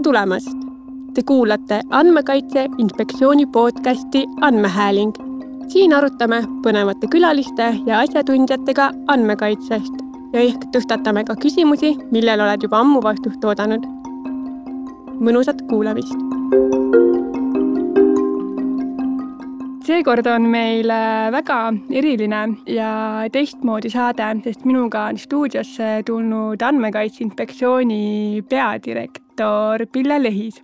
tere tulemast! Te kuulate Andmekaitse Inspektsiooni podcasti Andmehääling. siin arutame põnevate külaliste ja asjatundjatega andmekaitsest ja ehk tõstatame ka küsimusi, millele oled juba ammu vastust oodanud. mõnusat kuulamist seekord on meil äh, väga eriline ja teistmoodi saade, sest minuga on stuudiosse tulnud Andmekaitse Inspektsiooni peadirektor Pille Lehis.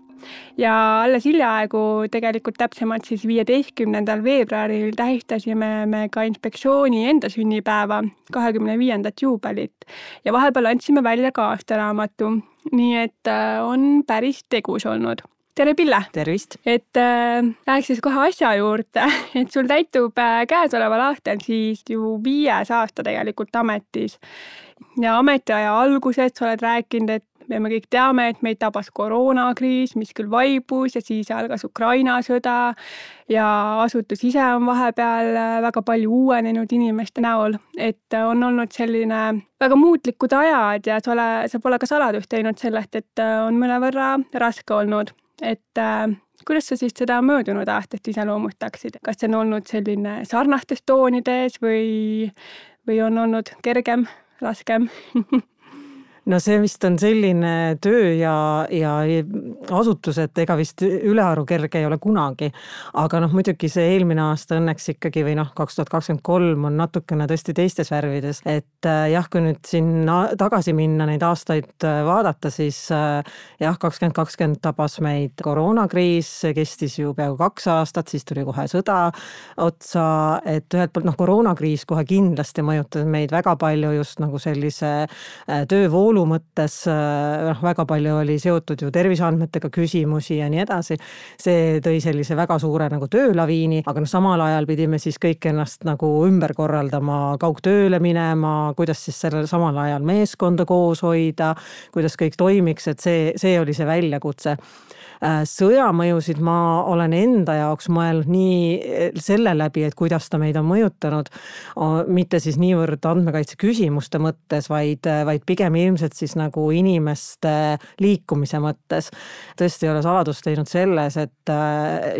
Ja alles hiljaaegu, tegelikult täpsemalt siis viieteistkümnendal veebruaril tähistasime me ka inspektsiooni enda sünnipäeva, kahekümne viiendat juubelit. Ja vahepeal andsime välja ka aastaraamatu, nii et äh, on päris tegus olnud tere, Pille! tervist! et äh, läheks siis kohe asja juurde, et sul täitub äh, käesoleval aastal siis ju viies aasta tegelikult ametis. ja ametiaja alguses sa oled rääkinud, et me kõik teame, et meid tabas koroonakriis, mis küll vaibus ja siis algas Ukraina sõda ja asutus ise on vahepeal äh, väga palju uuenenud inimeste näol, et on olnud selline väga muutlikud ajad ja sa ole, sa pole ka saladust teinud sellest, et äh, on mõnevõrra raske olnud et äh, kuidas sa siis seda möödunud aastat iseloomustaksid, kas see on olnud selline sarnastes toonides või, või on olnud kergem, raskem no see vist on selline töö ja, ja asutus, et ega vist ülearu kerge ei ole kunagi. aga noh, muidugi see eelmine aasta õnneks ikkagi või noh, kaks tuhat kakskümmend kolm on natukene tõesti teistes värvides, et äh, jah, kui nüüd sinna tagasi minna, neid aastaid äh, vaadata, siis äh, jah, kakskümmend kakskümmend tabas meid koroonakriis, see kestis ju peaaegu kaks aastat, siis tuli kohe sõda otsa, et ühelt poolt noh, koroonakriis kohe kindlasti mõjutas meid väga palju just nagu sellise töövoolu kulu mõttes äh, noh, väga palju oli seotud ju terviseandmetega küsimusi ja nii edasi. see tõi sellise väga suure nagu töölaviini, aga noh, samal ajal pidime siis kõik ennast nagu ümber korraldama, kaugtööle minema, kuidas siis sellel samal ajal meeskonda koos hoida, kuidas kõik toimiks, et see, see oli see väljakutse Äh, sõjamõjusid ma olen enda jaoks mõelnud nii eh, selle läbi, et kuidas ta meid on mõjutanud. mitte siis niivõrd andmekaitse küsimuste mõttes, vaid, vaid pigem ilmselt siis nagu inimeste liikumise mõttes. tõesti ei ole saladust teinud selles, et äh,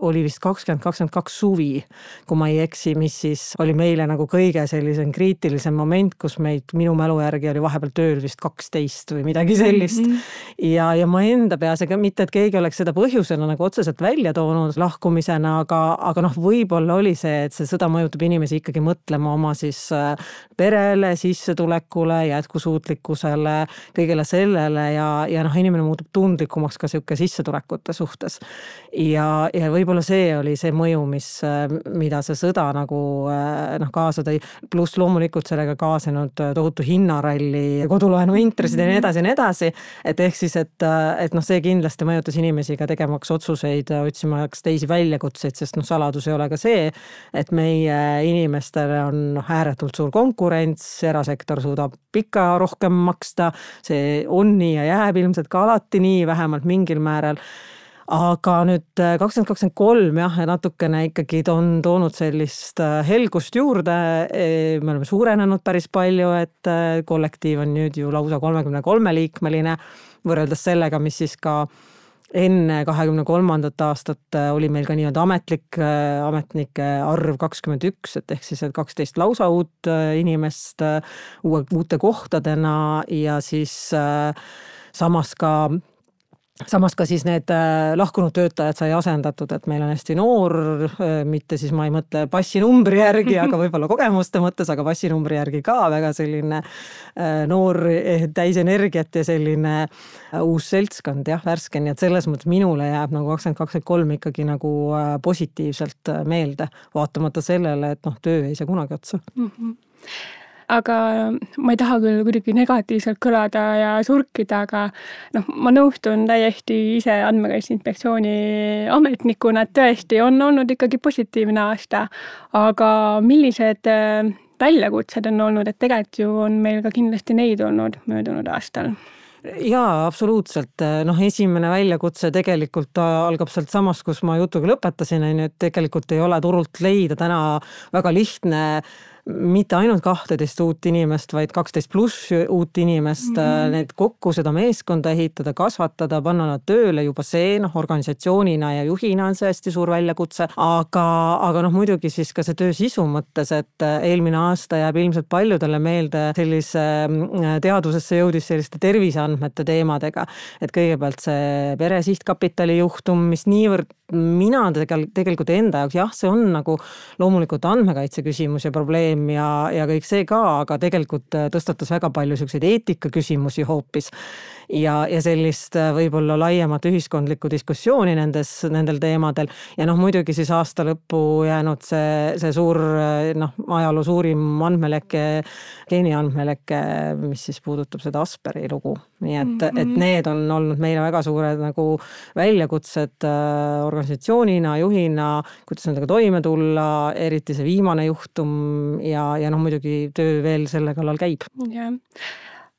oli vist kakskümmend, kakskümmend kaks suvi, kui ma ei eksi, mis siis oli meile nagu kõige sellisem kriitilisem moment, kus meid minu mälu järgi oli vahepeal tööl vist kaksteist või midagi sellist mm. -hmm. ja, ja ma enda peas, ega mitte, et keegi oleks seda põhjusena nagu otseselt välja toonud lahkumisena, aga, aga noh, võib-olla oli see, et see sõda mõjutab inimesi ikkagi mõtlema oma siis äh, perele, sissetulekule, jätkusuutlikkusele, kõigele sellele ja, ja noh, inimene muutub tundlikumaks ka sihuke sissetulekute suhtes. ja, ja võib-olla see oli see mõju, mis, äh, mida see sõda nagu äh, noh, kaasa tõi, pluss loomulikult sellega kaasnenud tohutu hinnaralli, kodulaenu intressid ja nii edasi ja nii edasi. et ehk siis, et, et noh, see kindlasti mõjutas mõjutas inimesi ka tegemaks otsuseid, otsimaks teisi väljakutseid, sest noh, saladus ei ole ka see, et meie inimestele on noh, ääretult suur konkurents, erasektor suudab ikka rohkem maksta, see on nii ja jääb ilmselt ka alati nii, vähemalt mingil määral aga nüüd äh, kakskümmend kakskümmend kolm jah, natukene ikkagi on toonud sellist äh, helgust juurde. E, me oleme suurenenud päris palju, et äh, kollektiiv on nüüd ju lausa kolmekümne kolme liikmeline võrreldes sellega, mis siis ka enne kahekümne kolmandat aastat äh, oli meil ka nii-öelda ametlik äh, ametnike arv kakskümmend üks, et ehk siis kaksteist lausa uut äh, inimest uue, uute kohtadena ja siis samas ka samas ka siis need äh, lahkunud töötajad sai asendatud, et meil on hästi noor, äh, mitte siis ma ei mõtle passinumbri järgi, aga võib-olla kogemuste mõttes, aga passinumbri järgi ka väga selline äh, noor, eh, täis energiat ja selline uus seltskond jah, värske, nii et selles mõttes minule jääb nagu kakskümmend, kakskümmend kolm ikkagi nagu positiivselt meelde, vaatamata sellele, et noh, töö ei saa kunagi otsa mm. -hmm aga ma ei taha küll kuidagi negatiivselt kõlada ja surkida, aga noh, ma nõustun täiesti ise Andmekaitse Inspektsiooni ametnikuna, et tõesti on olnud ikkagi positiivne aasta. aga millised äh, väljakutsed on olnud, et tegelikult ju on meil ka kindlasti neid olnud möödunud aastal. Jaa, absoluutselt, noh, esimene väljakutse tegelikult algab sealtsamast, kus ma jutuga lõpetasin, on ju, et tegelikult ei ole turult leida täna väga lihtne mitte ainult kahteteist uut inimest, vaid kaksteist pluss uut inimest. Mm, -hmm. need kokku seda meeskonda ehitada, kasvatada, panna nad tööle, juba see noh, organisatsioonina ja juhina on see hästi suur väljakutse, aga, aga noh, muidugi siis ka see töö sisu mõttes, et eelmine aasta jääb ilmselt paljudele meelde sellise teadusesse jõudis selliste terviseandmete teemadega, et kõigepealt see pere sihtkapitali juhtum, mis niivõrd mina tegelikult, tegelikult enda jaoks jah, see on nagu loomulikult andmekaitse küsimus ja probleem ja, ja kõik see ka, aga tegelikult tõstatas väga palju siukseid eetikaküsimusi hoopis ja, ja sellist äh, võib-olla laiemat ühiskondlikku diskussiooni nendes, nendel teemadel. ja noh, muidugi siis aasta lõppu jäänud see, see suur äh, noh, ajaloo suurim andmeleke, geeniandmeleke, mis siis puudutab seda Asperi lugu. Nii et -hmm. et mhm. need on olnud meile väga suured nagu väljakutsed äh, organisatsioonina, juhina, kuidas nendega toime tulla, eriti see viimane juhtum ja, ja noh, muidugi töö veel selle kallal käib. jah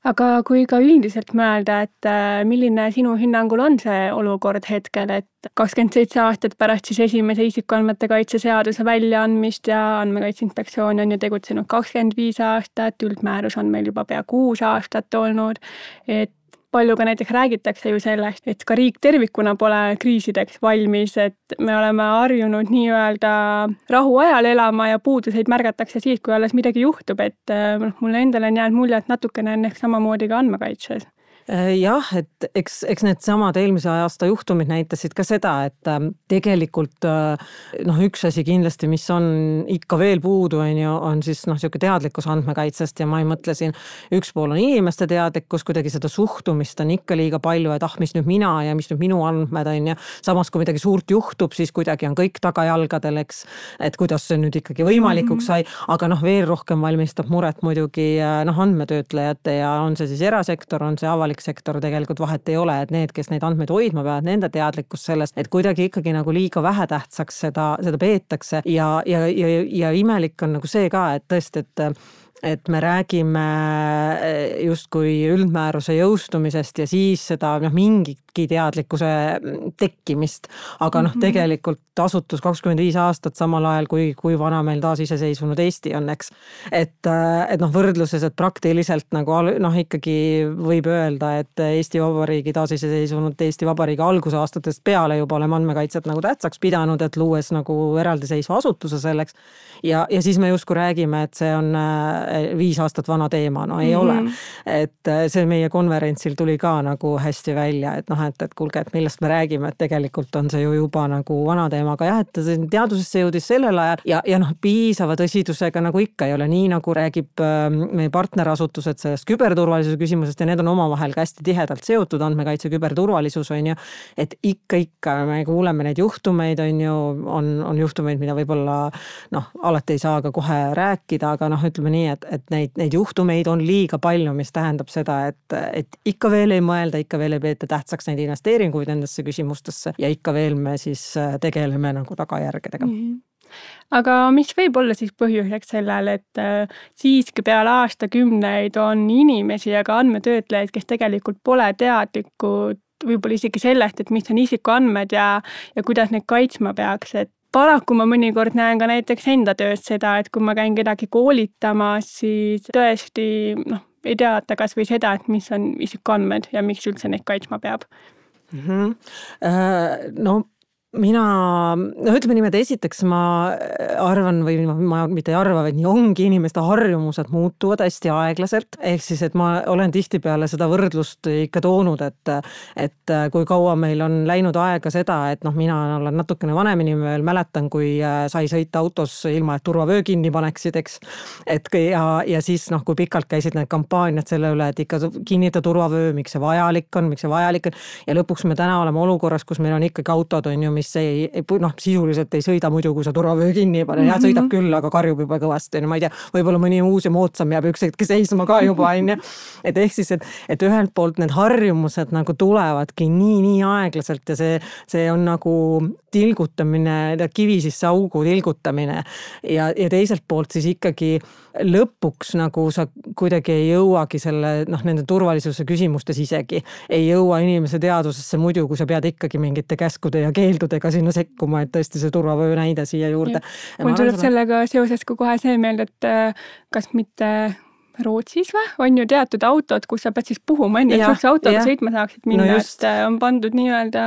aga kui ka üldiselt mõelda, et äh, milline sinu hinnangul on see olukord hetkel, et kakskümmend seitse aastat pärast siis esimese isikuandmete kaitse seaduse väljaandmist ja Andmekaitse Inspektsioon on ju tegutsenud kakskümmend viis aastat, üldmäärus on meil juba pea kuus aastat olnud, et palju ka näiteks räägitakse ju sellest, et ka riik tervikuna pole kriisideks valmis, et me oleme harjunud nii-öelda rahuajal elama ja puuduseid märgatakse siis, kui alles midagi juhtub, et noh, mulle endale on jäänud mulje, et natukene on ehk samamoodi ka andmekaitses jah, et eks, eks needsamad eelmise aasta juhtumid näitasid ka seda, et ähm, tegelikult äh, noh, üks asi kindlasti, mis on ikka veel puudu, on ju, on siis noh, niisugune teadlikkus andmekaitsest ja ma ei mõtle siin, üks pool on inimeste teadlikkus, kuidagi seda suhtumist on ikka liiga palju, et ah, mis nüüd mina ja mis nüüd minu andmed on ju. samas, kui midagi suurt juhtub, siis kuidagi on kõik tagajalgadel, eks. et kuidas see nüüd ikkagi võimalikuks sai, aga noh, veel rohkem valmistab muret muidugi äh, noh, andmetöötlejate ja on see siis erasektor, on see avalik avalik sektor tegelikult vahet ei ole, et need, kes neid andmeid hoidma peavad, nende teadlikkus sellest, et kuidagi ikkagi nagu liiga vähetähtsaks seda, seda peetakse ja, ja, ja, ja imelik on nagu see ka, et tõesti, et et me räägime eh, justkui üldmääruse jõustumisest ja siis seda noh, mingitki teadlikkuse tekkimist. aga noh, mhm. tegelikult asutus kakskümmend viis aastat, samal ajal kui, kui vana meil taasiseseisvunud Eesti on, eks. et, eh, et noh, võrdluses, et praktiliselt nagu noh, ikkagi võib öelda, et Eesti Vabariigi taasiseseisvunud Eesti Vabariigi algusaastatest peale juba oleme andmekaitset nagu tähtsaks pidanud, et luues nagu eraldiseisva asutuse selleks. ja, ja siis me justkui räägime, et see on eh, viis aastat vana teema, no ei mm -hmm. ole. Mhm. et äh, see meie konverentsil tuli ka nagu hästi välja, et noh, et, et kuulge, et millest me räägime, et tegelikult on see ju juba nagu vana teema, aga jah, et ta teadusesse jõudis sellel ajal ja, ja noh, piisava tõsidusega nagu ikka ei ole, nii nagu räägib äh, meie partnerasutused sellest küberturvalisuse küsimusest ja need on omavahel ka hästi tihedalt seotud, andmekaitse, küberturvalisus on ju. et ikka, ikka me kuuleme neid juhtumeid, on ju, on, on juhtumeid, mida võib-olla noh, alati ei saa ka kohe rääkida, aga noh, ütleme nii, et et, neid, neid juhtumeid on liiga palju, mis tähendab seda, et, et ikka veel ei mõelda, ikka veel ei peeta tähtsaks neid investeeringuid nendesse küsimustesse ja ikka veel me siis tegeleme nagu tagajärgedega mm. -hmm aga mis võib olla siis põhjuseks sellele, et äh, siiski peale aastakümneid on inimesi ja ka andmetöötlejaid, kes tegelikult pole teadlikud võib-olla isegi sellest, et mis on isikuandmed ja, ja kuidas neid kaitsma peaks, et paraku ma mõnikord näen ka näiteks enda töös seda, et kui ma käin kedagi koolitamas, siis tõesti noh, ei teata kasvõi seda, et mis on isikuandmed ja miks üldse neid kaitsma peab mm. -hmm. no mina, no ütleme niimoodi, esiteks ma arvan või ma mitte ei arva, vaid nii ongi, inimeste harjumused muutuvad hästi aeglaselt. ehk siis, et ma olen tihtipeale seda võrdlust ikka toonud, et, et kui kaua meil on läinud aega seda, et noh, mina olen natukene vanem inimene veel, mäletan, kui sai sõita autos ilma, et turvavöö kinni paneksid, eks. et ja, ja siis noh, kui pikalt käisid need kampaaniad selle üle, et ikka kinnita turvavöö, miks see vajalik on, miks see vajalik on. ja lõpuks me täna oleme olukorras, kus meil on ikkagi autod, on ju mis ei, ei noh, sisuliselt ei sõida muidu, kui sa turvavöö kinni ei pane, jah, sõidab mhm. küll, aga karjub juba kõvasti, no ma ei tea, võib-olla mõni uus ja moodsam jääb üks hetk seisma ka juba, on ju. et ehk siis, et, et ühelt poolt need harjumused nagu tulevadki nii-nii aeglaselt ja see, see on nagu tilgutamine, kivi sisse augu tilgutamine ja, ja teiselt poolt siis ikkagi lõpuks nagu sa kuidagi ei jõuagi selle noh, nende turvalisuse küsimustes isegi ei jõua inimese teadvusesse muidu, kui sa pead ikkagi mingite käskude ja keeldudega sinna sekkuma, et tõesti see turvavöö näide siia juurde. mul tuleb sellega seoses ka kohe see meelde, et äh, kas mitte Rootsis või, on ju teatud autod, kus sa pead siis puhuma enne, et sa üldse autoga sõitma saaksid minna no, et äh, on pandud nii-öelda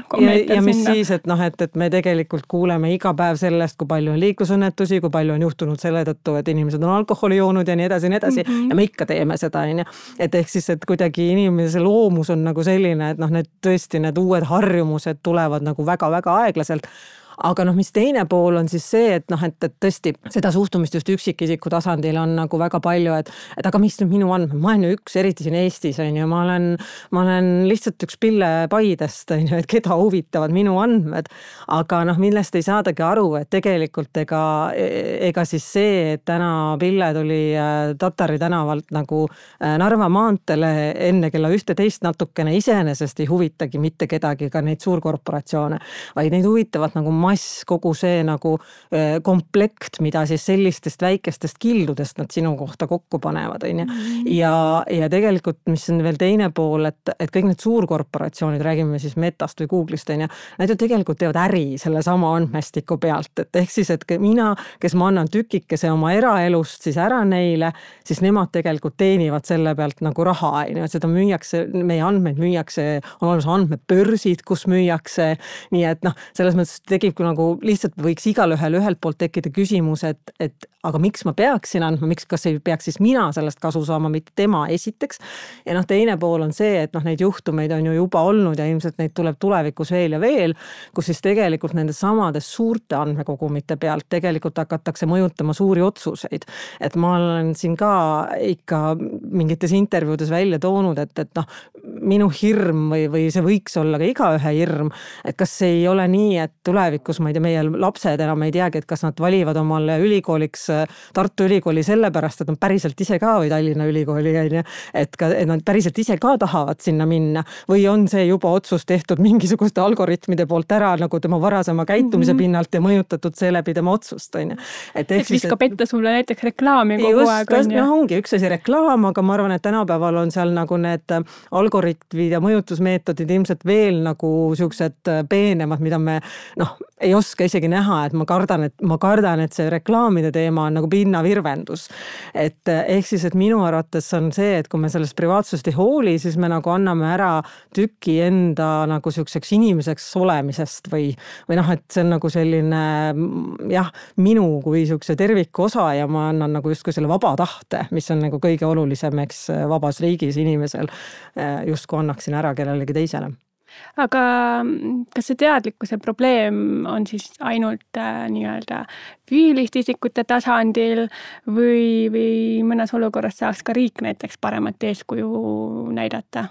alkomeeter ja, ja mis sinna. siis, et noh, et, et me tegelikult kuuleme iga päev sellest, kui palju on liiklusõnnetusi, kui palju on juhtunud selle tõttu, et inimesed on alkoholi joonud ja nii edasi ja nii edasi mm -hmm. ja me ikka teeme seda, on ju. et ehk siis, et kuidagi inimese loomus on nagu selline, et noh, need tõesti need uued harjumused tulevad nagu väga-väga aeglaselt aga noh, mis teine pool on siis see, et noh, et, et tõesti seda suhtumist just üksikisiku tasandil on nagu väga palju, et, et aga mis nüüd minu andmed, ma olen ju üks, eriti siin Eestis on ju, ma olen, ma olen lihtsalt üks Pille Paidest on ju, et keda huvitavad minu andmed. aga noh, millest ei saadagi aru, et tegelikult ega, ega siis see, et täna Pille tuli äh, Tatari tänavalt nagu äh, Narva maanteele enne kella ühte-teist natukene iseenesest ei huvitagi mitte kedagi, ka neid suurkorporatsioone, vaid neid huvitavad nagu mass, kogu see nagu komplekt, mida siis sellistest väikestest kildudest nad sinu kohta kokku panevad, on ju. Mhm. ja, ja tegelikult, mis on veel teine pool, et, et kõik need suurkorporatsioonid, räägime siis Metast või Google'ist, on ju, nad ju tegelikult teevad äri sellesama andmestiku pealt, et ehk siis, et mina, kes ma annan tükikese oma eraelust siis ära neile, siis nemad tegelikult teenivad selle pealt nagu raha, on ju, et seda müüakse, meie andmeid müüakse, on olemas andmebörsid, kus müüakse, nii et noh, selles mõttes tekib tekib nagu lihtsalt võiks igalühel ühelt poolt tekkida küsimus, et, et aga miks ma peaksin andma, miks, kas ei peaks siis mina sellest kasu saama, mitte tema esiteks. ja noh, teine pool on see, et noh, neid juhtumeid on ju juba olnud ja ilmselt neid tuleb tulevikus veel ja veel, kus siis tegelikult nendes samades suurte andmekogumite pealt tegelikult hakatakse mõjutama suuri otsuseid. et ma olen siin ka ikka mingites intervjuudes välja toonud, et, et noh, minu hirm või, või see võiks olla ka igaühe hirm, et kas ei ole nii, et tulevikus ma ei tea, meie lapsed enam ei teagi, et kas nad valivad omale ülikooliks Tartu Ülikooli sellepärast, et nad päriselt ise ka või Tallinna Ülikooli on ju, et ka, et nad päriselt ise ka tahavad sinna minna või on see juba otsus tehtud mingisuguste algoritmide poolt ära nagu tema varasema käitumise mm -hmm. pinnalt ja mõjutatud seeläbi tema otsust on ju. et ehk siis. viskab ette sulle näiteks reklaami kogu just, aeg on ju. noh, ongi üks asi reklaam, aga ma arvan, et tänapäeval on seal nagu need algoritmid ja mõjutusmeetodid ilmselt veel nagu siuksed peenemad, mida me noh, ei oska isegi näha, et ma kardan, et ma kardan, et see reklaamide teema on nagu pinnavirvendus. et eh, ehk siis, et minu arvates on see, et kui me sellest privaatsusest ei hooli, siis me nagu anname ära tüki enda nagu sihukeseks inimeseks olemisest või, või noh, et see on nagu selline jah, minu kui sihukese terviku osa ja ma annan nagu justkui selle vaba tahte, mis on nagu kõige olulisem, eks vabas riigis inimesel eh, justkui annaksin ära kellelegi teisele aga mm, kas see teadlikkuse probleem on siis ainult äh, nii-öelda füüsiliste isikute tasandil või, või mõnes olukorras saaks ka riik näiteks paremat eeskuju näidata?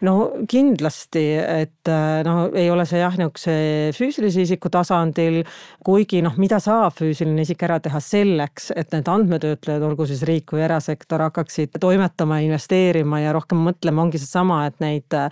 no kindlasti, et äh, no ei ole see jah, niisuguse füüsilise isiku tasandil, kuigi noh, mida saab füüsiline isik ära teha selleks, et need andmetöötlejad, olgu siis riik või erasektor, hakkaksid toimetama, investeerima ja rohkem mõtlema, ongi seesama, et neid äh,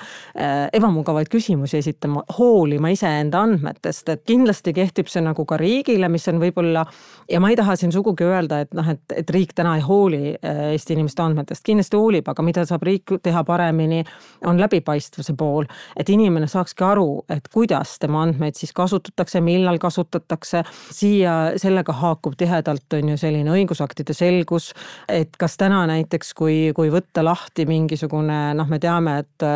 ebamugavaid küsimusi esitama, hoolima iseenda andmetest, et kindlasti kehtib see nagu ka riigile, mis on võib-olla ja ma ei taha siin sugugi öelda, et noh, et, et riik täna ei hooli äh, Eesti inimeste andmetest, kindlasti hoolib, aga mida saab riik teha paremini, on läbipaistvuse pool. et inimene saakski aru, et kuidas tema andmeid siis kasutatakse, millal kasutatakse. siia sellega haakub tihedalt on ju selline õigusaktide selgus, et kas täna näiteks, kui, kui võtta lahti mingisugune noh, me teame, et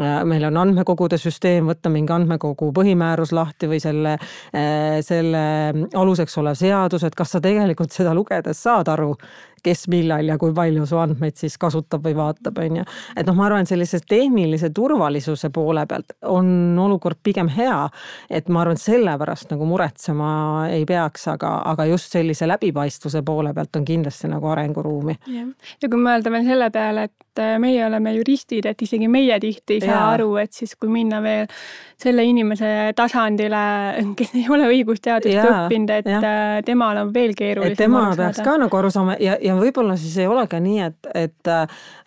meil on andmekogude süsteem, võtta mingi andmekogu põhimäärus lahti või selle, äh, selle aluseks olev seadus, et kas sa tegelikult seda lugedes saad aru, kes millal ja kui palju su andmeid siis kasutab või vaatab, on ju. et noh, ma arvan, sellise tehnilise turvalisuse poole pealt on olukord pigem hea. et ma arvan, et sellepärast nagu muretsema ei peaks, aga, aga just sellise läbipaistvuse poole pealt on kindlasti nagu arenguruumi. ja kui mõelda veel selle peale, et äh, meie oleme juristid, et isegi meie tihti ei saa ja. aru, et siis kui minna veel selle inimese tasandile, kes ei ole õigusteadust õppinud, et ja. Äh, temal on veel keerulisem. tema peaks ka nagu aru saama ja, ja võib-olla siis ei ole ka nii, et, et,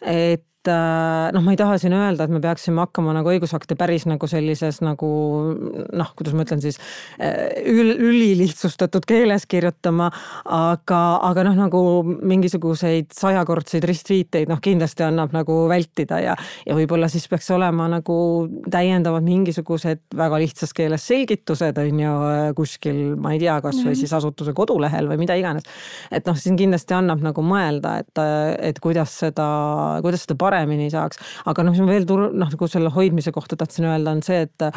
et äh, noh, ma ei taha siin öelda, et me peaksime hakkama nagu õigusakte päris nagu sellises nagu noh, kuidas ma ütlen siis äh, ül, ülilihtsustatud keeles kirjutama, aga, aga noh, nagu mingisuguseid sajakordseid ristviiteid noh, kindlasti annab nagu vältida ja, ja võib-olla siis peaks olema nagu täiendavad mingisugused väga lihtsas keeles selgitused on ju kuskil, ma ei tea, kasvõi mhm. siis asutuse kodulehel või mida iganes. et noh, siin kindlasti annab nagu mõelda, et, et kuidas seda, kuidas seda paremini saaks. aga noh, mis ma veel tur-, noh, nagu selle hoidmise kohta tahtsin öelda, on see, et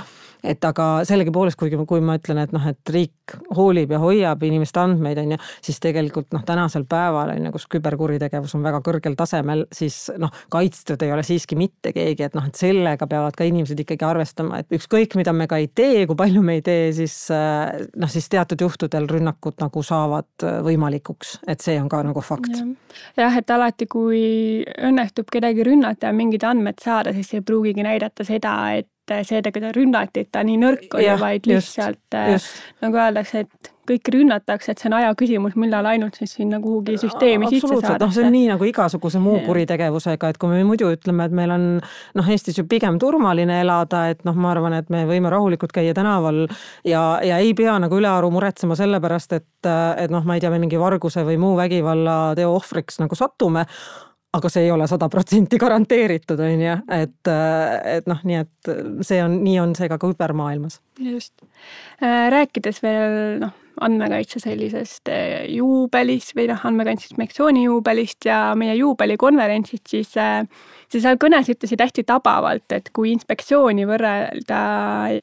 et aga sellegipoolest, kuigi kui ma ütlen, et noh, et riik hoolib ja hoiab inimeste andmeid, on ju, siis tegelikult noh, tänasel päeval on ju, kus küberkuritegevus on väga kõrgel tasemel, siis noh, kaitstud ei ole siiski mitte keegi, et noh, et sellega peavad ka inimesed ikkagi arvestama, et ükskõik, mida me ka ei tee, kui palju me ei tee, siis noh, siis teatud juhtudel rünnakud nagu saavad võimalikuks, et see on ka nagu fakt. Ja jah, et alati, kui õnnestub kedagi rünnata ja mingid andmed saada, siis ei pruugigi näidata seda, et seetõttu teda rünnati, et ta nii nõrk oli, vaid lihtsalt just, just. nagu öeldakse, et kõiki rünnatakse, et see on aja küsimus, millal ainult siis sinna kuhugi süsteemi sisse saadakse. noh, see on nii nagu igasuguse muu kuritegevusega, et kui me muidu ütleme, et meil on noh, Eestis ju pigem turvaline elada, et noh, ma arvan, et me võime rahulikult käia tänaval ja, ja ei pea nagu ülearu muretsema selle pärast, et, et noh, ma ei tea, me mingi varguse või muu vägivallateo ohvriks nagu satume aga see ei ole sada protsenti garanteeritud, on ju, et, et noh, nii et see on, nii on see ka kübermaailmas. just. Äh, rääkides veel noh, andmekaitse sellisest äh, juubelist või noh, andmekaitse inspektsiooni juubelist ja meie juubelikonverentsist, siis äh, sa seal kõnes ütlesid hästi tabavalt, et kui inspektsiooni võrrelda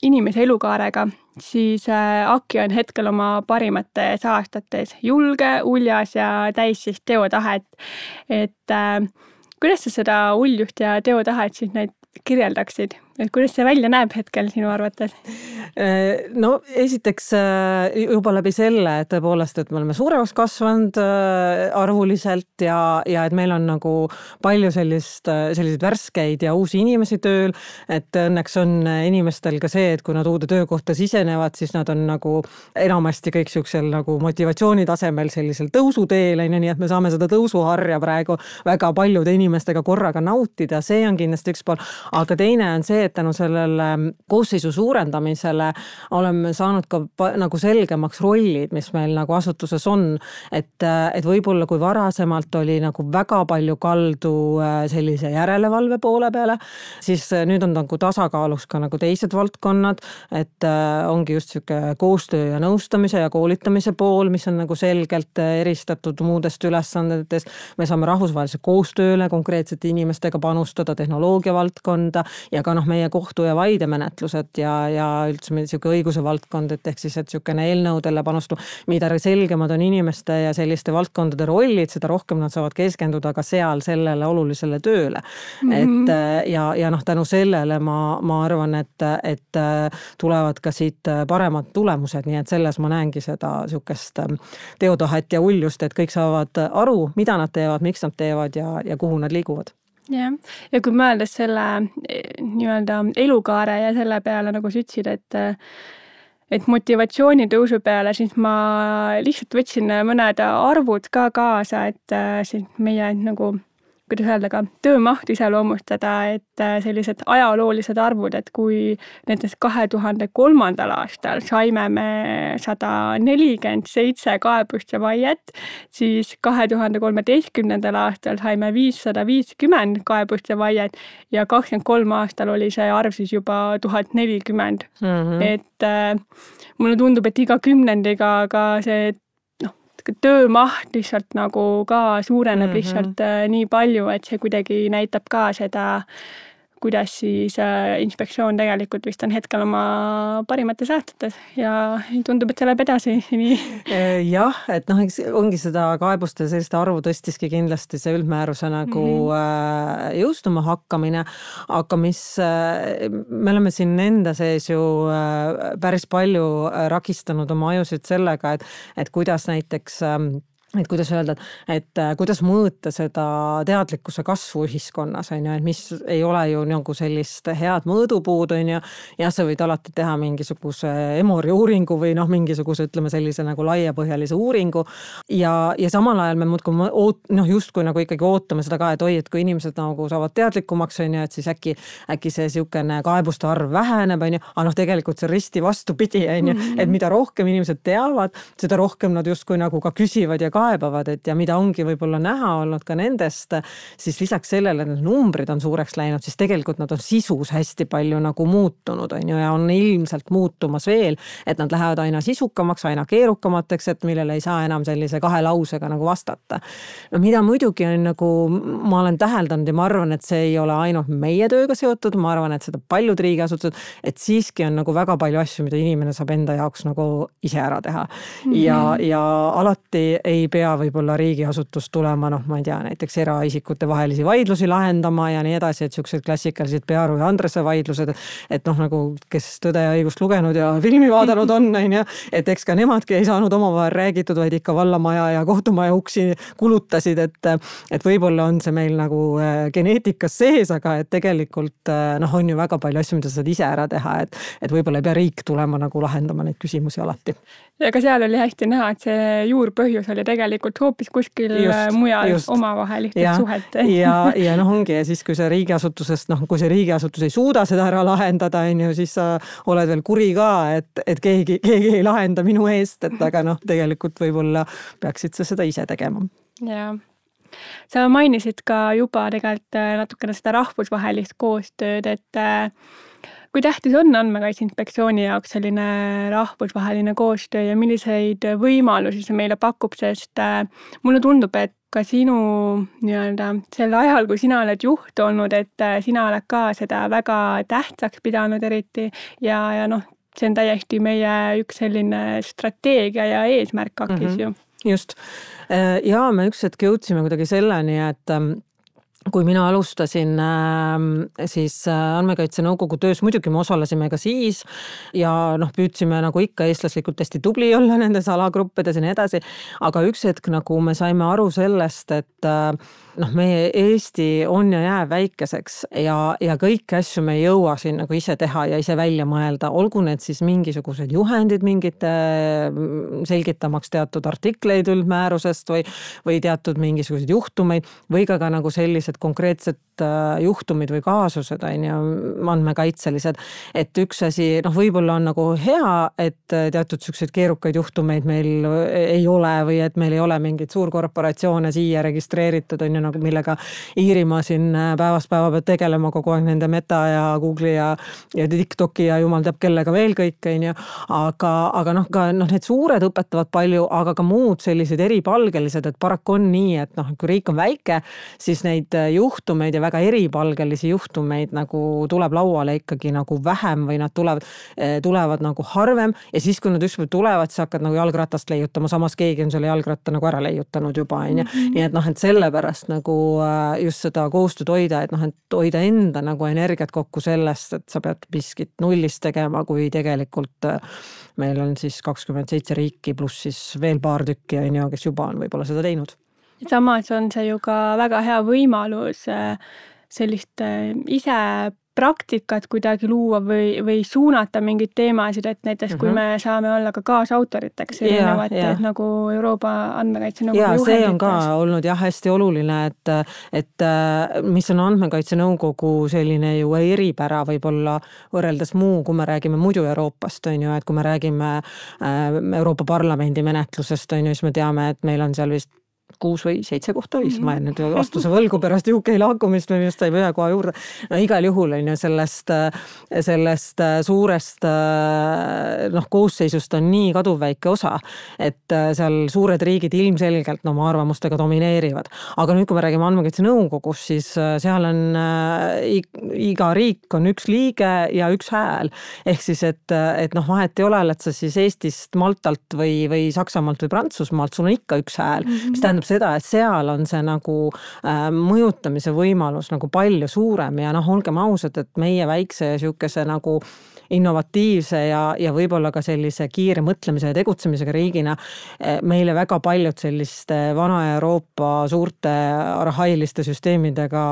inimese elukaarega, siis Aki on hetkel oma parimates aastates julge, uljas ja täis siis teotahet. et äh, kuidas sa seda uljust ja teotahet siis neid kirjeldaksid, et kuidas see välja näeb hetkel sinu arvates? Äh, no esiteks äh, juba läbi selle, et tõepoolest, et me oleme suuremaks kasvanud äh, arvuliselt ja, ja et meil on nagu palju sellist, selliseid värskeid ja uusi inimesi tööl. et õnneks on inimestel ka see, et kui nad uude töökohta sisenevad, siis nad on nagu enamasti kõik siuksel nagu motivatsiooni tasemel sellisel tõusuteel on ju, nii et me saame seda tõusuharja praegu väga paljude inimestega korraga nautida, see on kindlasti üks pool. aga teine on see, et tänu sellele koosseisu suurendamisele oleme saanud ka nagu selgemaks rollid, mis meil nagu asutuses on. et, et võib-olla kui varasemalt oli nagu väga palju kaldu äh, sellise järelevalve poole peale, siis äh, nüüd on nagu tasakaalus ka nagu teised valdkonnad, et äh, ongi just sihuke koostöö ja nõustamise ja koolitamise pool, mis on nagu selgelt eristatud muudest ülesandetest. me saame rahvusvahelise koostööle konkreetsete inimestega panustada, tehnoloogia valdkonda ja ka noh, meie meie kohtu- ja vaidemenetlused ja, ja üldse niisugune õiguse valdkond, et ehk siis, et niisugune eelnõudele panustu, mida selgemad on inimeste ja selliste valdkondade rollid, seda rohkem nad saavad keskenduda ka seal sellele olulisele tööle mm. -hmm. et äh, ja, ja noh, tänu sellele ma, ma arvan, et, et äh, tulevad ka siit äh, paremad tulemused, nii et selles ma näengi seda niisugust teotahet ja uljust, et kõik saavad aru, mida nad teevad, miks nad teevad ja, ja kuhu nad liiguvad jah, ja kui mõeldes selle eh, nii-öelda elukaare ja selle peale, nagu sa ütlesid, et et motivatsiooni tõusu peale, siis ma lihtsalt võtsin mõned arvud ka kaasa, et eh, siis meie nagu kuidas öelda ka, töömahtu iseloomustada, et äh, sellised ajaloolised arvud, et kui näiteks kahe tuhande kolmandal aastal saime me sada nelikümmend seitse kaebust ja vaiet, siis kahe tuhande kolmeteistkümnendal aastal saime viissada viiskümmend kaebust ja vaiet ja kakskümmend kolm aastal oli see arv siis juba tuhat nelikümmend. Mhm. et äh, mulle tundub, et iga kümnendiga ka see töömaht lihtsalt nagu ka suureneb mm -hmm. lihtsalt äh, nii palju, et see kuidagi näitab ka seda kuidas siis äh, inspektsioon tegelikult vist on hetkel oma parimates aastates ja tundub, et see läheb edasi nii. Äh, jah, et noh, eks ongi seda kaebuste selliste arvu tõstiski kindlasti see üldmääruse nagu mm -hmm. jõustuma hakkamine, aga mis, me oleme siin enda sees ju päris palju rakistanud oma ajusid sellega, et, et kuidas näiteks ähm, et kuidas öelda, et, äh, kuidas mõõta seda teadlikkuse kasvu ühiskonnas, on ju, et mis ei ole ju nagu sellist head mõõdupuud, on ju. jah, sa võid alati teha mingisuguse Emori uuringu või noh, mingisuguse ütleme sellise nagu laiapõhjalise uuringu. ja, ja samal ajal me muudkui oot-, noh justkui nagu ikkagi ootame seda ka, et oi, et kui inimesed nagu saavad teadlikumaks, on ju, et siis äkki, äkki see sihukene kaebuste arv väheneb, on ju. aga noh, tegelikult see risti vastupidi, on ju, et mida rohkem inimesed teavad, seda rohkem nad justkui nagu ka küsivad ja kaebavad, et ja mida ongi võib-olla näha olnud ka nendest, siis lisaks sellele, et need numbrid on suureks läinud, siis tegelikult nad on sisus hästi palju nagu muutunud, on ju, ja on ilmselt muutumas veel, et nad lähevad aina sisukamaks, aina keerukamateks, et millele ei saa enam sellise kahe lausega nagu vastata. no mida muidugi on nagu, ma olen täheldanud ja ma arvan, et see ei ole ainult meie tööga seotud, ma arvan, et seda paljud riigiasutused, et siiski on nagu väga palju asju, mida inimene saab enda jaoks nagu ise ära teha mm. -hmm. ja, ja alati ei ei pea võib-olla riigiasutus tulema, noh, ma ei tea, näiteks eraisikute vahelisi vaidlusi lahendama ja nii edasi, et siuksed klassikalised Pearu ja Andrese vaidlused. et noh, nagu kes Tõde ja õigust lugenud ja filmi vaadanud on, on ju, et eks ka nemadki ei saanud omavahel räägitud, vaid ikka vallamaja ja kohtumaja uksi kulutasid, et. et võib-olla on see meil nagu äh, geneetikas sees, aga et tegelikult äh, noh, on ju väga palju asju, mida sa saad ise ära teha, et, et võib-olla ei pea riik tulema nagu lahendama neid küsimusi alati. ja ka seal oli hästi näha, et see juurpõhjus oli tegelikult hoopis kuskil just, äh, mujal just. omavahelistest suhet. ja, ja noh, ongi ja siis, kui see riigiasutusest noh, kui see riigiasutus ei suuda seda ära lahendada, on ju, siis sa oled veel kuri ka, et, et keegi, keegi ei lahenda minu eest, et aga noh, tegelikult võib-olla peaksid sa seda ise tegema. jaa sa mainisid ka juba tegelikult äh, natukene seda rahvusvahelist koostööd, et äh, kui tähtis on Andmekaitse Inspektsiooni jaoks selline rahvusvaheline koostöö ja milliseid võimalusi see meile pakub, sest äh, mulle tundub, et ka sinu nii-öelda sel ajal, kui sina oled juht olnud, et äh, sina oled ka seda väga tähtsaks pidanud eriti ja, ja noh, see on täiesti meie üks selline strateegia ja eesmärk AKIS mm -hmm. ju just äh, ja me üks hetk jõudsime kuidagi selleni, et ähm, kui mina alustasin ähm, siis äh, Andmekaitse Nõukogu töös, muidugi me osalesime ka siis ja noh, püüdsime nagu ikka eestlaslikult hästi tubli olla nendes alagruppides ja nii edasi. aga üks hetk nagu me saime aru sellest, et äh, noh, meie Eesti on ja jääb väikeseks ja, ja kõiki asju me ei jõua siin nagu ise teha ja ise välja mõelda, olgu need siis mingisugused juhendid mingite mm, selgitamaks teatud artikleid üldmäärusest või, või teatud mingisuguseid juhtumeid või ka, ka nagu sellised konkreetsed äh, juhtumid või kaasused on ju, andmekaitselised. et üks asi noh, võib-olla on nagu hea, et teatud siukseid keerukaid juhtumeid meil ei ole või et meil ei ole mingeid suurkorporatsioone siia registreeritud on ju nagu millega Iirimaa siin äh, päevast päeva peab tegelema kogu aeg nende Meta ja Google'i ja, ja TikTok'i ja jumal teab kellega veel kõik, on ju. aga, aga noh, ka noh, need suured õpetavad palju, aga ka muud sellised eripalgelised, et paraku on nii, et noh, kui riik on väike, siis neid äh, juhtumeid ja väga eripalgelisi juhtumeid nagu tuleb lauale ikkagi nagu vähem või nad tulevad, äh, tulevad nagu harvem ja siis, kui nad ükskord tulevad, siis hakkad nagu jalgratast leiutama, samas keegi on selle jalgratta nagu ära leiutanud juba on ju, mhm. nii et noh, et sellepärast nagu äh, just seda koostööd hoida, et noh, et hoida enda nagu energiat kokku sellest, et sa pead miskit nullist tegema, kui tegelikult äh, meil on siis kakskümmend seitse riiki pluss siis veel paar tükki on ju, kes juba on võib-olla seda teinud. Samas on see ju ka väga hea võimalus äh, sellist ise praktikat kuidagi luua või, või suunata mingeid teemasid, et näiteks mm -hmm. kui mhm. me saame olla ka kaasautoriteks erinevates nagu Euroopa Andmekaitse Nõukogu ja see on ka olnud jah, hästi oluline, et, et mis on Andmekaitse Nõukogu selline ju eripära võib-olla võrreldes muu, kui me räägime muidu Euroopast, on ju, et kui me räägime äh, Euroopa Parlamendi menetlusest, on ju, siis me teame, et meil on seal vist kuus või seitse kohta oli, siis ma jään nüüd vastuse võlgu pärast UK lahkumist, me vist saime ühe koha juurde. no igal juhul on ju sellest, sellest suurest noh, koosseisust on nii kaduvväike osa, et seal suured riigid ilmselgelt no oma arvamustega domineerivad. aga nüüd, kui me räägime Andmekaitse Nõukogus, siis seal on iga riik on üks liige ja üks hääl. ehk siis, et, et noh, vahet ei ole, oled sa siis Eestist, Maltalt või, või Saksamaalt või Prantsusmaalt, sul on ikka üks hääl, mis tähendab seda, et seal on see nagu äh, mõjutamise võimalus nagu palju suurem ja noh, olgem ausad, et meie väikse sihukese nagu innovatiivse ja, ja võib-olla ka sellise kiire mõtlemise ja tegutsemisega riigina eh, meile väga paljud selliste vana Euroopa suurte arhailiste süsteemidega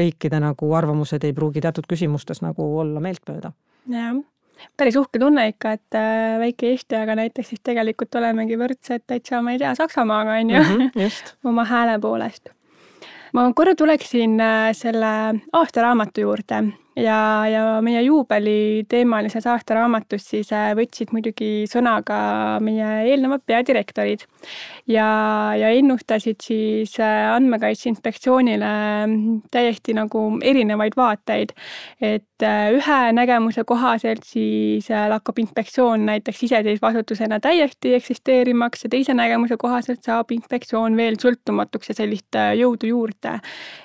riikide nagu arvamused ei pruugi teatud küsimustes nagu olla meeltmööda. jah päris uhke tunne ikka, et äh, väike Eesti, aga näiteks siis tegelikult olemegi võrdsed täitsa, ma ei tea, Saksamaaga on ju mm, -hmm, oma hääle poolest. ma korra tuleksin äh, selle aastaraamatu juurde ja, ja meie juubeliteemalises aastaraamatus siis äh, võtsid muidugi sõna ka meie eelnevad peadirektorid ja, ja ennustasid siis äh, Andmekaitse Inspektsioonile mm, täiesti nagu erinevaid vaateid. et äh, ühe nägemuse kohaselt siis lakkab inspektsioon näiteks iseseisva asutusena täiesti eksisteerimaks ja teise nägemuse kohaselt saab inspektsioon veel sõltumatuks ja sellist jõudu juurde.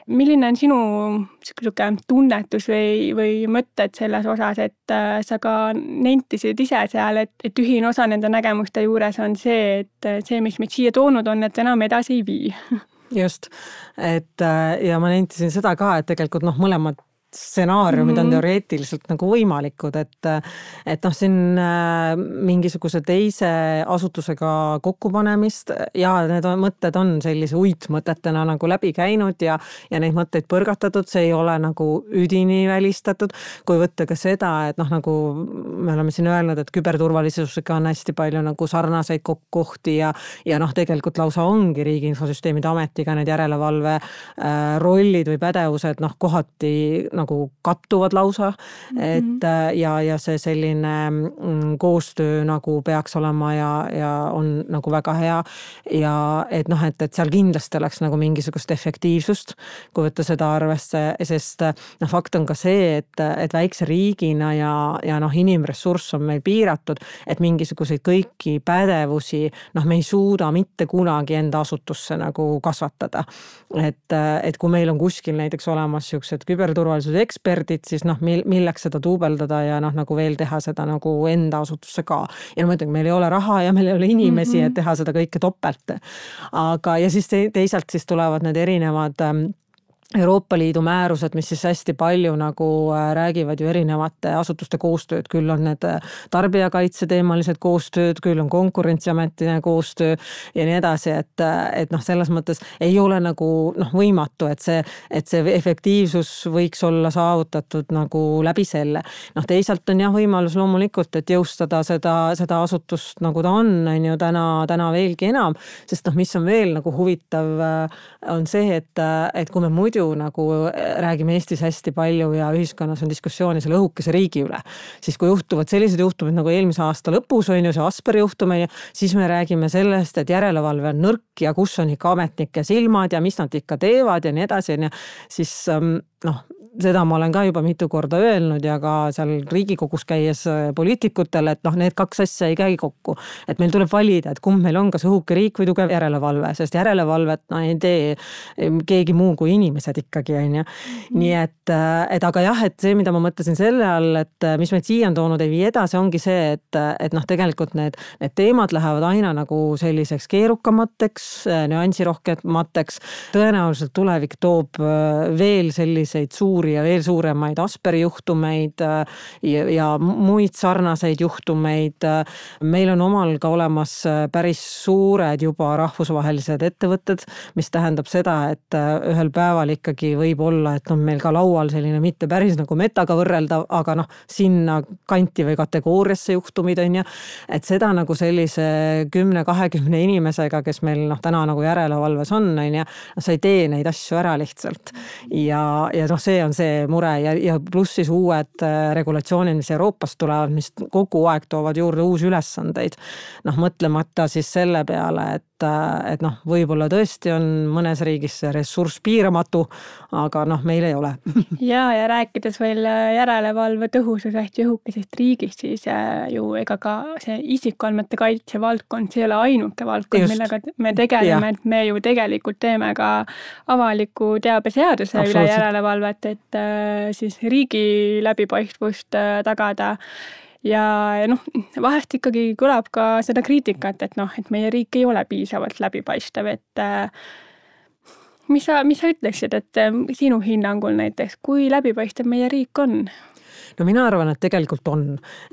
milline on sinu niisugune tunnetus või või, mõtted selles osas, et äh, sa ka nentisid ise seal, et, et ühine osa nende nägemuste juures on see, et see, mis meid siia toonud on, et enam edasi ei vii. Just, et äh, ja ma nentisin seda ka, et tegelikult noh, mõlemad stsenaariumid mm -hmm. on mhm. teoreetiliselt nagu võimalikud, et et noh, siin äh, mingisuguse teise asutusega kokkupanemist ja need on, mõtted on sellise uitmõtetena nagu läbi käinud ja ja neid mõtteid põrgatatud, see ei ole nagu üdini välistatud. kui võtta ka seda, et noh, nagu me oleme siin öelnud, et küberturvalisusega on hästi palju nagu sarnaseid kohti ja ja noh, tegelikult lausa ongi Riigi Infosüsteemide Ametiga need järelevalve äh, rollid või pädevused noh, kohati nagu kattuvad lausa mm. -hmm. et äh, ja, ja see selline mm, koostöö nagu peaks olema ja, ja on nagu väga hea. ja et noh, et, et seal kindlasti oleks nagu mingisugust efektiivsust, kui võtta seda arvesse, sest noh, fakt on ka see, et, et väikse riigina ja, ja noh, inimressurss on meil piiratud, et mingisuguseid kõiki pädevusi noh, me ei suuda mitte kunagi enda asutusse nagu kasvatada. et, et kui meil on kuskil näiteks olemas siuksed küberturvalisuse turvalisuse eksperdid, siis noh, mil-, milleks seda duubeldada ja noh, nagu veel teha seda nagu enda asutusse ka. ja no muidugi meil ei ole raha ja meil ei ole inimesi mm, -hmm. et teha seda kõike topelt. aga, ja siis teisalt siis tulevad need erinevad ähm, Euroopa Liidu määrused, mis siis hästi palju nagu äh, räägivad ju erinevate asutuste koostööd, küll on need äh, tarbijakaitseteemalised koostööd, küll on Konkurentsiametine koostöö ja nii edasi, et, äh, et noh, selles mõttes ei ole nagu noh, võimatu, et see, et see efektiivsus võiks olla saavutatud nagu läbi selle. noh, teisalt on jah, võimalus loomulikult, et jõustada seda, seda asutust nagu ta on, on ju täna, täna veelgi enam, sest noh, mis on veel nagu huvitav, on see, et, et kui me muidu muidu nagu äh, räägime Eestis hästi palju ja ühiskonnas on diskussiooni selle õhukese riigi üle. siis kui juhtuvad sellised juhtumid nagu eelmise aasta lõpus on ju see Asperi juhtum on ju, siis me räägime sellest, et järelevalve on nõrk ja kus on ikka ametnike silmad ja mis nad ikka teevad ja nii edasi, on ju. siis ähm, noh, seda ma olen ka juba mitu korda öelnud ja ka seal Riigikogus käies äh, poliitikutele, et noh, need kaks asja ei käi kokku. et meil tuleb valida, et kumb meil on, kas õhuke riik või tugev järelevalve, sest järelevalvet no ei tee keegi muu kui inimesed ikkagi, on ju. nii et, äh, et aga jah, et see, mida ma mõtlesin selle all, et äh, mis meid siia on toonud, ei vii edasi, ongi see, et, et noh, tegelikult need, need teemad lähevad aina nagu selliseks keerukamateks, nüansirohkemateks. tõenäoliselt tulevik toob veel selliseid suuri ja veel suuremaid Asperi juhtumeid äh, ja, ja muid sarnaseid juhtumeid. meil on omal ka olemas äh, päris suured juba rahvusvahelised ettevõtted, mis tähendab seda, et äh, ühel päeval ikkagi võib olla, et on meil ka laual selline mitte päris nagu metaga võrreldav, aga noh, sinna kanti või kategooriasse juhtumid on ju. et seda nagu sellise kümne-kahekümne inimesega, kes meil noh, täna nagu järelevalves on, on ju, sa ei tee neid asju ära lihtsalt. ja, ja noh, see on see mure ja, ja pluss siis uued äh, regulatsioonid, mis Euroopast tulevad, mis kogu aeg toovad juurde uusi ülesandeid. noh, mõtlemata siis selle peale, et, äh, et noh, võib-olla tõesti on mõnes riigis see ressurss piiramatu, aga noh, meil ei ole. Ja, ja rääkides veel äh, järelevalve tõhususest ja õhukesest riigist, siis ju ega ka see isikuandmete kaitse valdkond, see ei ole ainuke valdkond, millega me tegeleme, et me ju tegelikult teeme ka avaliku teabe seaduse üle järelevalvet, et äh, siis riigi läbipaistvust äh, tagada ja, ja noh, vahest ikkagi kõlab ka seda kriitikat, et noh, et meie riik ei ole piisavalt läbipaistev, et äh, mis sa, mis sa ütleksid, et sinu hinnangul näiteks, kui läbipaistev meie riik on? no mina arvan, et tegelikult on,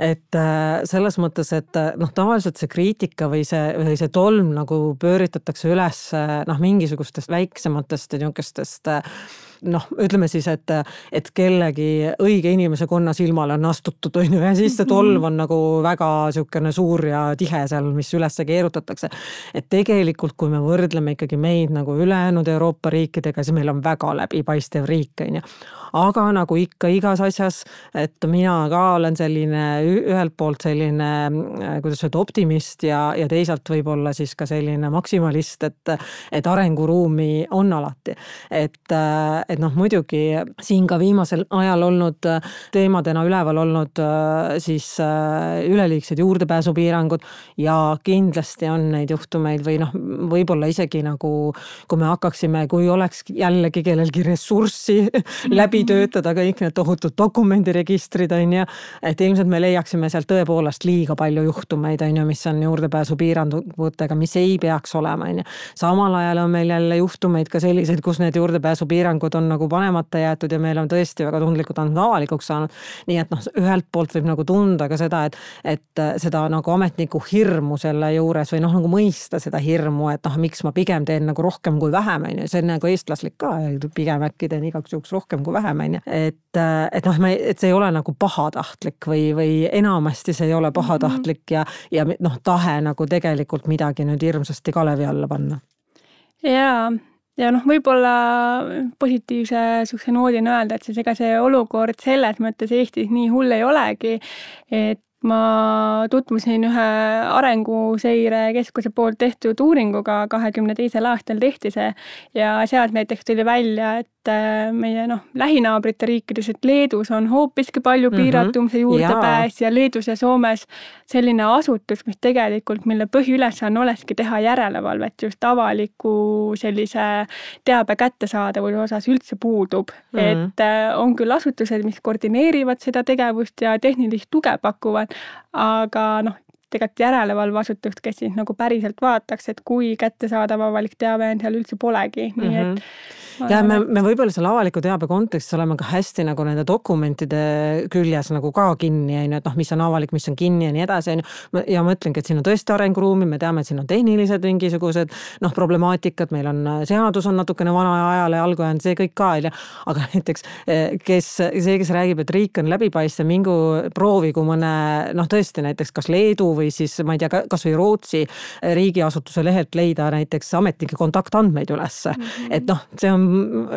et äh, selles mõttes, et äh, noh, tavaliselt see kriitika või see, või see tolm nagu pööritatakse üles noh, mingisugustest väiksematest ja niisugustest noh, ütleme siis, et, et kellegi õige inimese konna silmale on astutud, on ju, ja siis see tolm on nagu väga niisugune suur ja tihe seal, mis üles keerutatakse. et tegelikult, kui me võrdleme ikkagi meid nagu ülejäänud Euroopa riikidega, siis meil on väga läbipaistev riik, on ju aga nagu ikka igas asjas, et mina ka olen selline ühelt poolt selline, äh, kuidas öelda, optimist ja, ja teisalt võib-olla siis ka selline maksimalist, et, et arenguruumi on alati. et, äh, et noh, muidugi siin ka viimasel ajal olnud äh, teemadena üleval olnud siis üleliigsed juurdepääsupiirangud ja kindlasti on neid juhtumeid või noh, võib-olla isegi nagu kui me hakkaksime, kui oleks jällegi kellelgi ressurssi läbi töötada kõik need tohutud dokumendiregistrid, on ju. et ilmselt me leiaksime sealt tõepoolest liiga palju juhtumeid, on ju, mis on juurdepääsupiirangutega, mis ei peaks olema, on ju. samal ajal on meil jälle juhtumeid ka selliseid, kus need juurdepääsupiirangud on nagu panemata jäetud ja meil on tõesti väga tundlikud andmed avalikuks saanud. nii et noh, ühelt poolt võib nagu tunda ka seda, et, et seda nagu ametniku hirmu selle juures või noh, nagu mõista seda hirmu, et noh, miks ma pigem teen nagu rohkem kui vähem, on ju, see on nagu eestlaslik ka, pigem äkki teen igaks juhuks rohkem kui vähem vähem, on ju. et, et noh, et see ei ole nagu pahatahtlik või, või enamasti see ei ole pahatahtlik ja, ja noh, tahe nagu tegelikult midagi nüüd hirmsasti kalevi alla panna. jaa ja noh, võib-olla positiivse niisuguse noodina öelda, et siis ega see olukord selles mõttes Eestis nii hull ei olegi, et ma tutvusin ühe Arenguseire Keskuse poolt tehtud uuringuga, kahekümne teisel aastal tehti see ja sealt näiteks tuli välja, et äh, meie noh, lähinaabrite riikides, et Leedus on hoopiski palju mhm. piiratum see juurdepääs ja. ja Leedus ja Soomes selline asutus, mis tegelikult, mille põhiülesanne olekski teha järelevalvet just avaliku sellise teabe kättesaadavuse osas üldse puudub mm. -hmm. et äh, on küll asutused, mis koordineerivad seda tegevust ja tehnilist tuge pakuvad, aga noh, tegelikult järelevalveasutust, kes siis nagu päriselt vaataks, et kui kättesaadav avalik teave on, seal üldse polegi, nii mm -hmm. et mhm ja me, me võib-olla selle avaliku teabe kontekstis oleme ka hästi nagu nende dokumentide küljes nagu ka kinni, on ju, et noh, mis on avalik, mis on kinni ja nii edasi, on ju. ja ma ütlengi, et siin on tõesti arenguruumi, me teame, et siin on tehnilised mingisugused noh, problemaatikad, meil on seadus on natukene vana ajale jalgu jäänud, see kõik ka, on ju. aga näiteks kes, see, kes räägib, et riik on läbipaistev, mingu proovigu mõne noh, tõesti näiteks kas Leedu või siis ma ei tea, kasvõi Rootsi riigiasutuse lehelt leida näiteks ametnike kontaktandmeid ülesse mm. -hmm. et noh, see on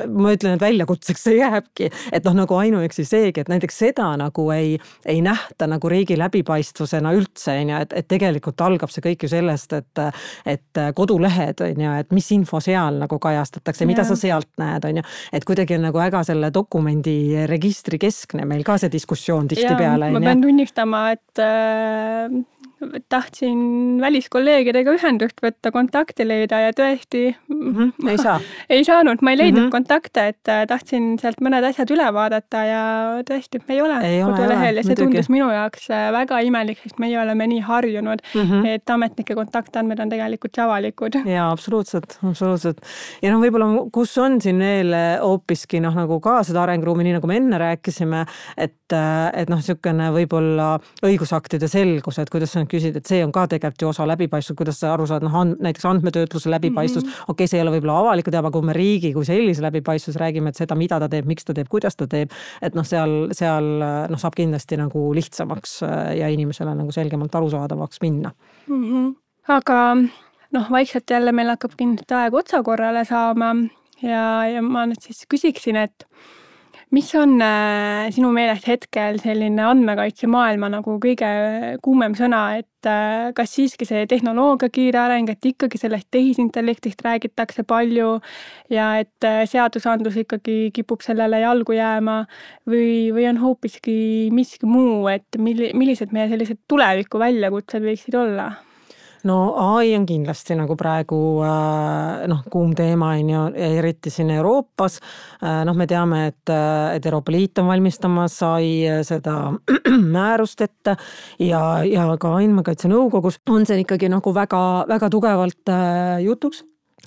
ma ütlen, et väljakutseks see jääbki, et noh, nagu ainuüksi seegi, et näiteks seda nagu ei, ei nähta nagu riigi läbipaistvusena üldse, on ju, et, et tegelikult algab see kõik ju sellest, et, et kodulehed on ju, et mis info seal nagu kajastatakse, mida sa sealt näed, on ju. et kuidagi on nagu väga selle dokumendi registri keskne meil ka see diskussioon tihtipeale. ma pean tunnistama, et äh, tahtsin väliskolleegidega ühendust võtta, kontakte leida ja tõesti mm -hmm, ei saa. ei saanud, ma ei leidnud mm -hmm. kontakte, et äh, tahtsin sealt mõned asjad üle vaadata ja tõesti, ei ole ei kodulehel ja see muidugi. tundus minu jaoks äh, väga imelik, sest meie oleme nii harjunud mm, -hmm. et ametnike kontaktandmed on tegelikult avalikud. jaa, absoluutselt, absoluutselt. ja noh, võib-olla kus on siin veel äh, hoopiski noh, nagu ka seda arenguruumi, nii nagu me enne rääkisime, et, et noh, niisugune võib-olla õigusaktide selgus, et kuidas on küsid, et see on ka tegelikult ju osa läbipaistvus, kuidas sa aru saad, noh, and, näiteks andmetöötluse läbipaistvus mm -hmm., okei okay,, see ei ole võib-olla avaliku teave, aga kui me riigi kui sellise läbipaistvus räägime, et seda, mida ta teeb, miks ta teeb, kuidas ta teeb, et noh, seal, seal noh, saab kindlasti nagu lihtsamaks äh, ja inimesele nagu selgemalt arusaadavaks minna mm. -hmm. aga noh, vaikselt jälle meil hakkab kindlasti aeg otsakorrale saama ja, ja ma nüüd siis küsiksin, et mis on äh, sinu meelest hetkel selline andmekaitse maailma nagu kõige kuumem sõna, et äh, kas siiski see tehnoloogia kiire areng, et ikkagi sellest tehisintellektist räägitakse palju ja et äh, seadusandlus ikkagi kipub sellele jalgu jääma või, või on hoopiski miski muu, et milli-, millised meie sellised tuleviku väljakutsed võiksid olla? No ai on kindlasti nagu praegu äh, noh, kuum teema on ju, eriti siin Euroopas. Äh, noh, me teame, et, äh, et Euroopa Liit on valmistamas ai seda määrust ette ja, ja ka Andmekaitse Nõukogus on see ikkagi nagu väga-väga tugevalt jutuks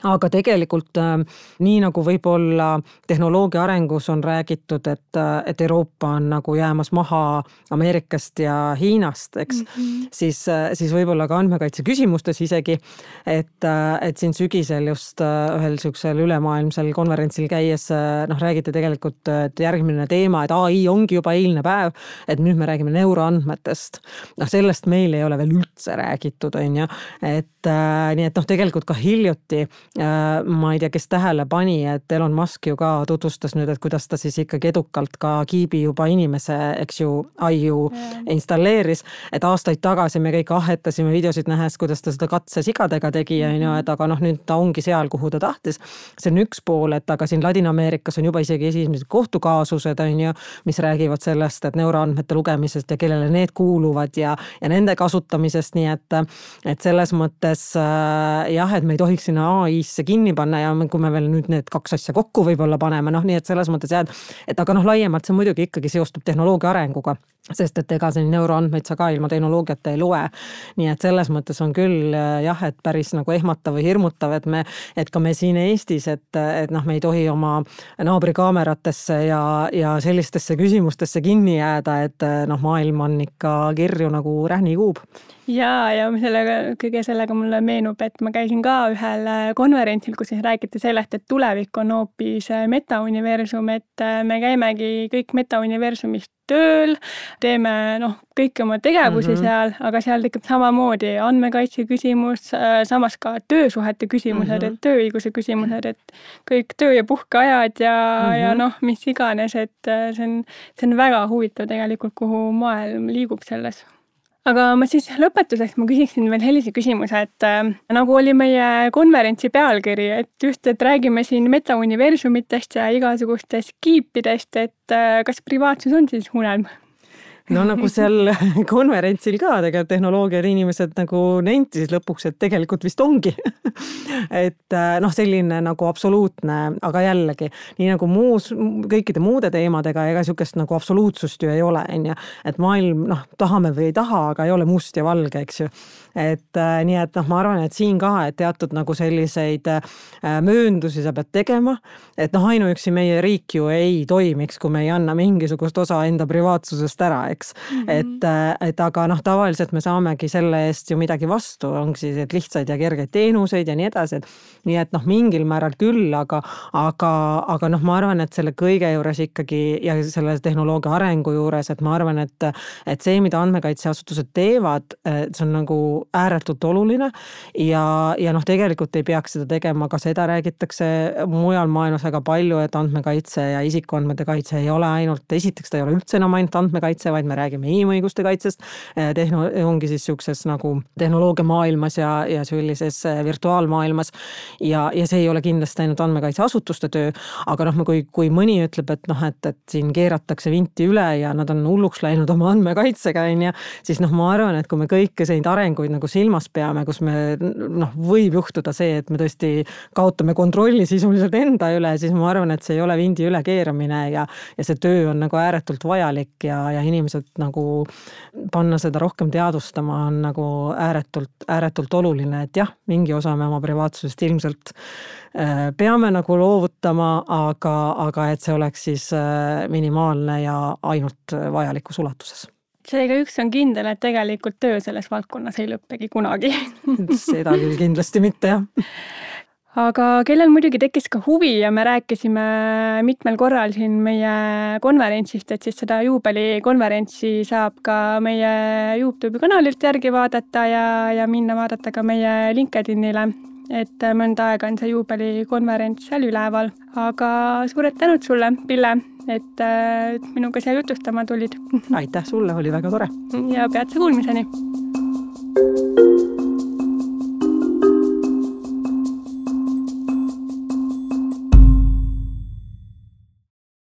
aga tegelikult äh, nii nagu võib-olla tehnoloogia arengus on räägitud, et, äh, et Euroopa on nagu jäämas maha Ameerikast ja Hiinast, eks mm, -hmm. siis, äh, siis võib-olla ka andmekaitse küsimustes isegi, et, et siin sügisel just ühel niisugusel ülemaailmsel konverentsil käies noh, räägiti tegelikult, et järgmine teema, et ai ongi juba eilne päev, et nüüd me räägime neuroandmetest. noh, sellest meil ei ole veel üldse räägitud, on ju, et nii et noh, tegelikult ka hiljuti ma ei tea, kes tähele pani, et Elon Musk ju ka tutvustas nüüd, et kuidas ta siis ikkagi edukalt ka kiibi juba inimese, eks ju, aiu yeah. installeeris. et aastaid tagasi me kõik ahhetasime videosid nähes, kuidas ta seda katsesigadega tegi, on ju, mhm. et aga noh, nüüd ta ongi seal, kuhu ta tahtis. see on üks pool, et aga siin Ladina-Ameerikas on juba isegi esimesed kohtukaasused, on ju, mis räägivad sellest, et neuroandmete lugemisest ja kellele need kuuluvad ja, ja nende kasutamisest, nii et, et selles mõttes äh, jah, et me ei tohiks sinna ai siis kinni panna ja kui me veel nüüd need kaks asja kokku võib-olla paneme, noh, nii et selles mõttes jah, et aga noh, laiemalt see muidugi ikkagi seostub tehnoloogia arenguga sest et ega siin neuroandmeid sa ka ilma tehnoloogiata ei loe. nii et selles mõttes on küll jah, et päris nagu ehmatav või hirmutav, et me, et ka me siin Eestis, et, et noh, me ei tohi oma naabrikaameratesse ja, ja sellistesse küsimustesse kinni jääda, et noh, maailm on ikka kirju nagu rähnikuub ja, ja sellega, kõige sellega mulle meenub, et ma käisin ka ühel konverentsil, kus siis räägiti sellest, et tulevik on hoopis metauniversum, et me käimegi kõik metauniversumis tööl, teeme noh, kõiki oma tegevusi mm -hmm. seal, aga seal tekib samamoodi andmekaitse küsimus, äh, samas ka töösuhete küsimused mm, -hmm. et tööõiguse küsimused, et kõik töö- ja puhkeajad ja mm, -hmm. ja noh, mis iganes, et äh, see on, see on väga huvitav tegelikult, kuhu maailm liigub selles aga ma siis lõpetuseks ma küsiksin veel sellise küsimuse, et äh, nagu oli meie konverentsi pealkiri, et just, et räägime siin metauniversumitest ja igasugustest kiipidest, et äh, kas privaatsus on siis unelm? No nagu seal konverentsil ka tegelikult tehnoloogiad inimesed nagu nentisid lõpuks, et tegelikult vist ongi et äh, noh, selline nagu absoluutne, aga jällegi nii nagu muus, kõikide muude teemadega, ega sihukest nagu absoluutsust ju ei ole, on ju. et maailm noh, tahame või ei taha, aga ei ole must ja valge, eks ju. Et äh, nii, et noh, ma arvan, et siin ka, et teatud nagu selliseid äh, mööndusi sa pead tegema. et noh, ainuüksi meie riik ju ei toimiks, kui me ei anna mingisugust osa enda privaatsusest ära, eks mm. -hmm. et, äh, et aga noh, tavaliselt me saamegi selle eest ju midagi vastu, ongi siis, et lihtsaid ja kergeid teenuseid ja nii edasi, et nii et noh, mingil määral küll, aga, aga, aga noh, ma arvan, et selle kõige juures ikkagi ja selle tehnoloogia arengu juures, et ma arvan, et, et see, mida andmekaitseasutused teevad, see on nagu ääretult oluline ja, ja noh, tegelikult ei peaks seda tegema, ka seda räägitakse mujal maailmas väga palju, et andmekaitse ja isikuandmete kaitse ei ole ainult, esiteks ta ei ole üldse enam ainult andmekaitse, vaid me räägime inimõiguste kaitsest. Eh, tehno-, ongi siis sihukeses nagu tehnoloogia maailmas ja, ja sellises eh, virtuaalmaailmas. ja, ja see ei ole kindlasti ainult andmekaitseasutuste töö, aga noh, kui, kui mõni ütleb, et noh, et, et siin keeratakse vinti üle ja nad on hulluks läinud oma andmekaitsega, on ju, siis noh, ma arvan, et kui me kõiki neid arenguid nagu silmas peame, kus me noh, võib juhtuda see, et me tõesti kaotame kontrolli sisuliselt enda üle, siis ma arvan, et see ei ole vindi ülekeeramine ja, ja see töö on nagu ääretult vajalik ja, ja inimesed nagu panna seda rohkem teadvustama on nagu ääretult, ääretult oluline, et jah, mingi osa me oma privaatsusest ilmselt äh, peame nagu loovutama, aga, aga et see oleks siis äh, minimaalne ja ainult vajalikus ulatuses seega üks on kindel, et tegelikult töö selles valdkonnas ei lõppegi kunagi. Seda küll kindlasti mitte, jah. Aga kellel muidugi tekkis ka huvi ja me rääkisime mitmel korral siin meie konverentsist, et siis seda juubelikonverentsi saab ka meie Youtube'i kanalilt järgi vaadata ja, ja minna vaadata ka meie LinkedInile, et mõnda aega on see juubelikonverents seal üleval. aga suured tänud sulle, Pille, et äh, minuga siia jutustama tulid. aitäh sulle, oli väga tore. ja peatse kuulmiseni.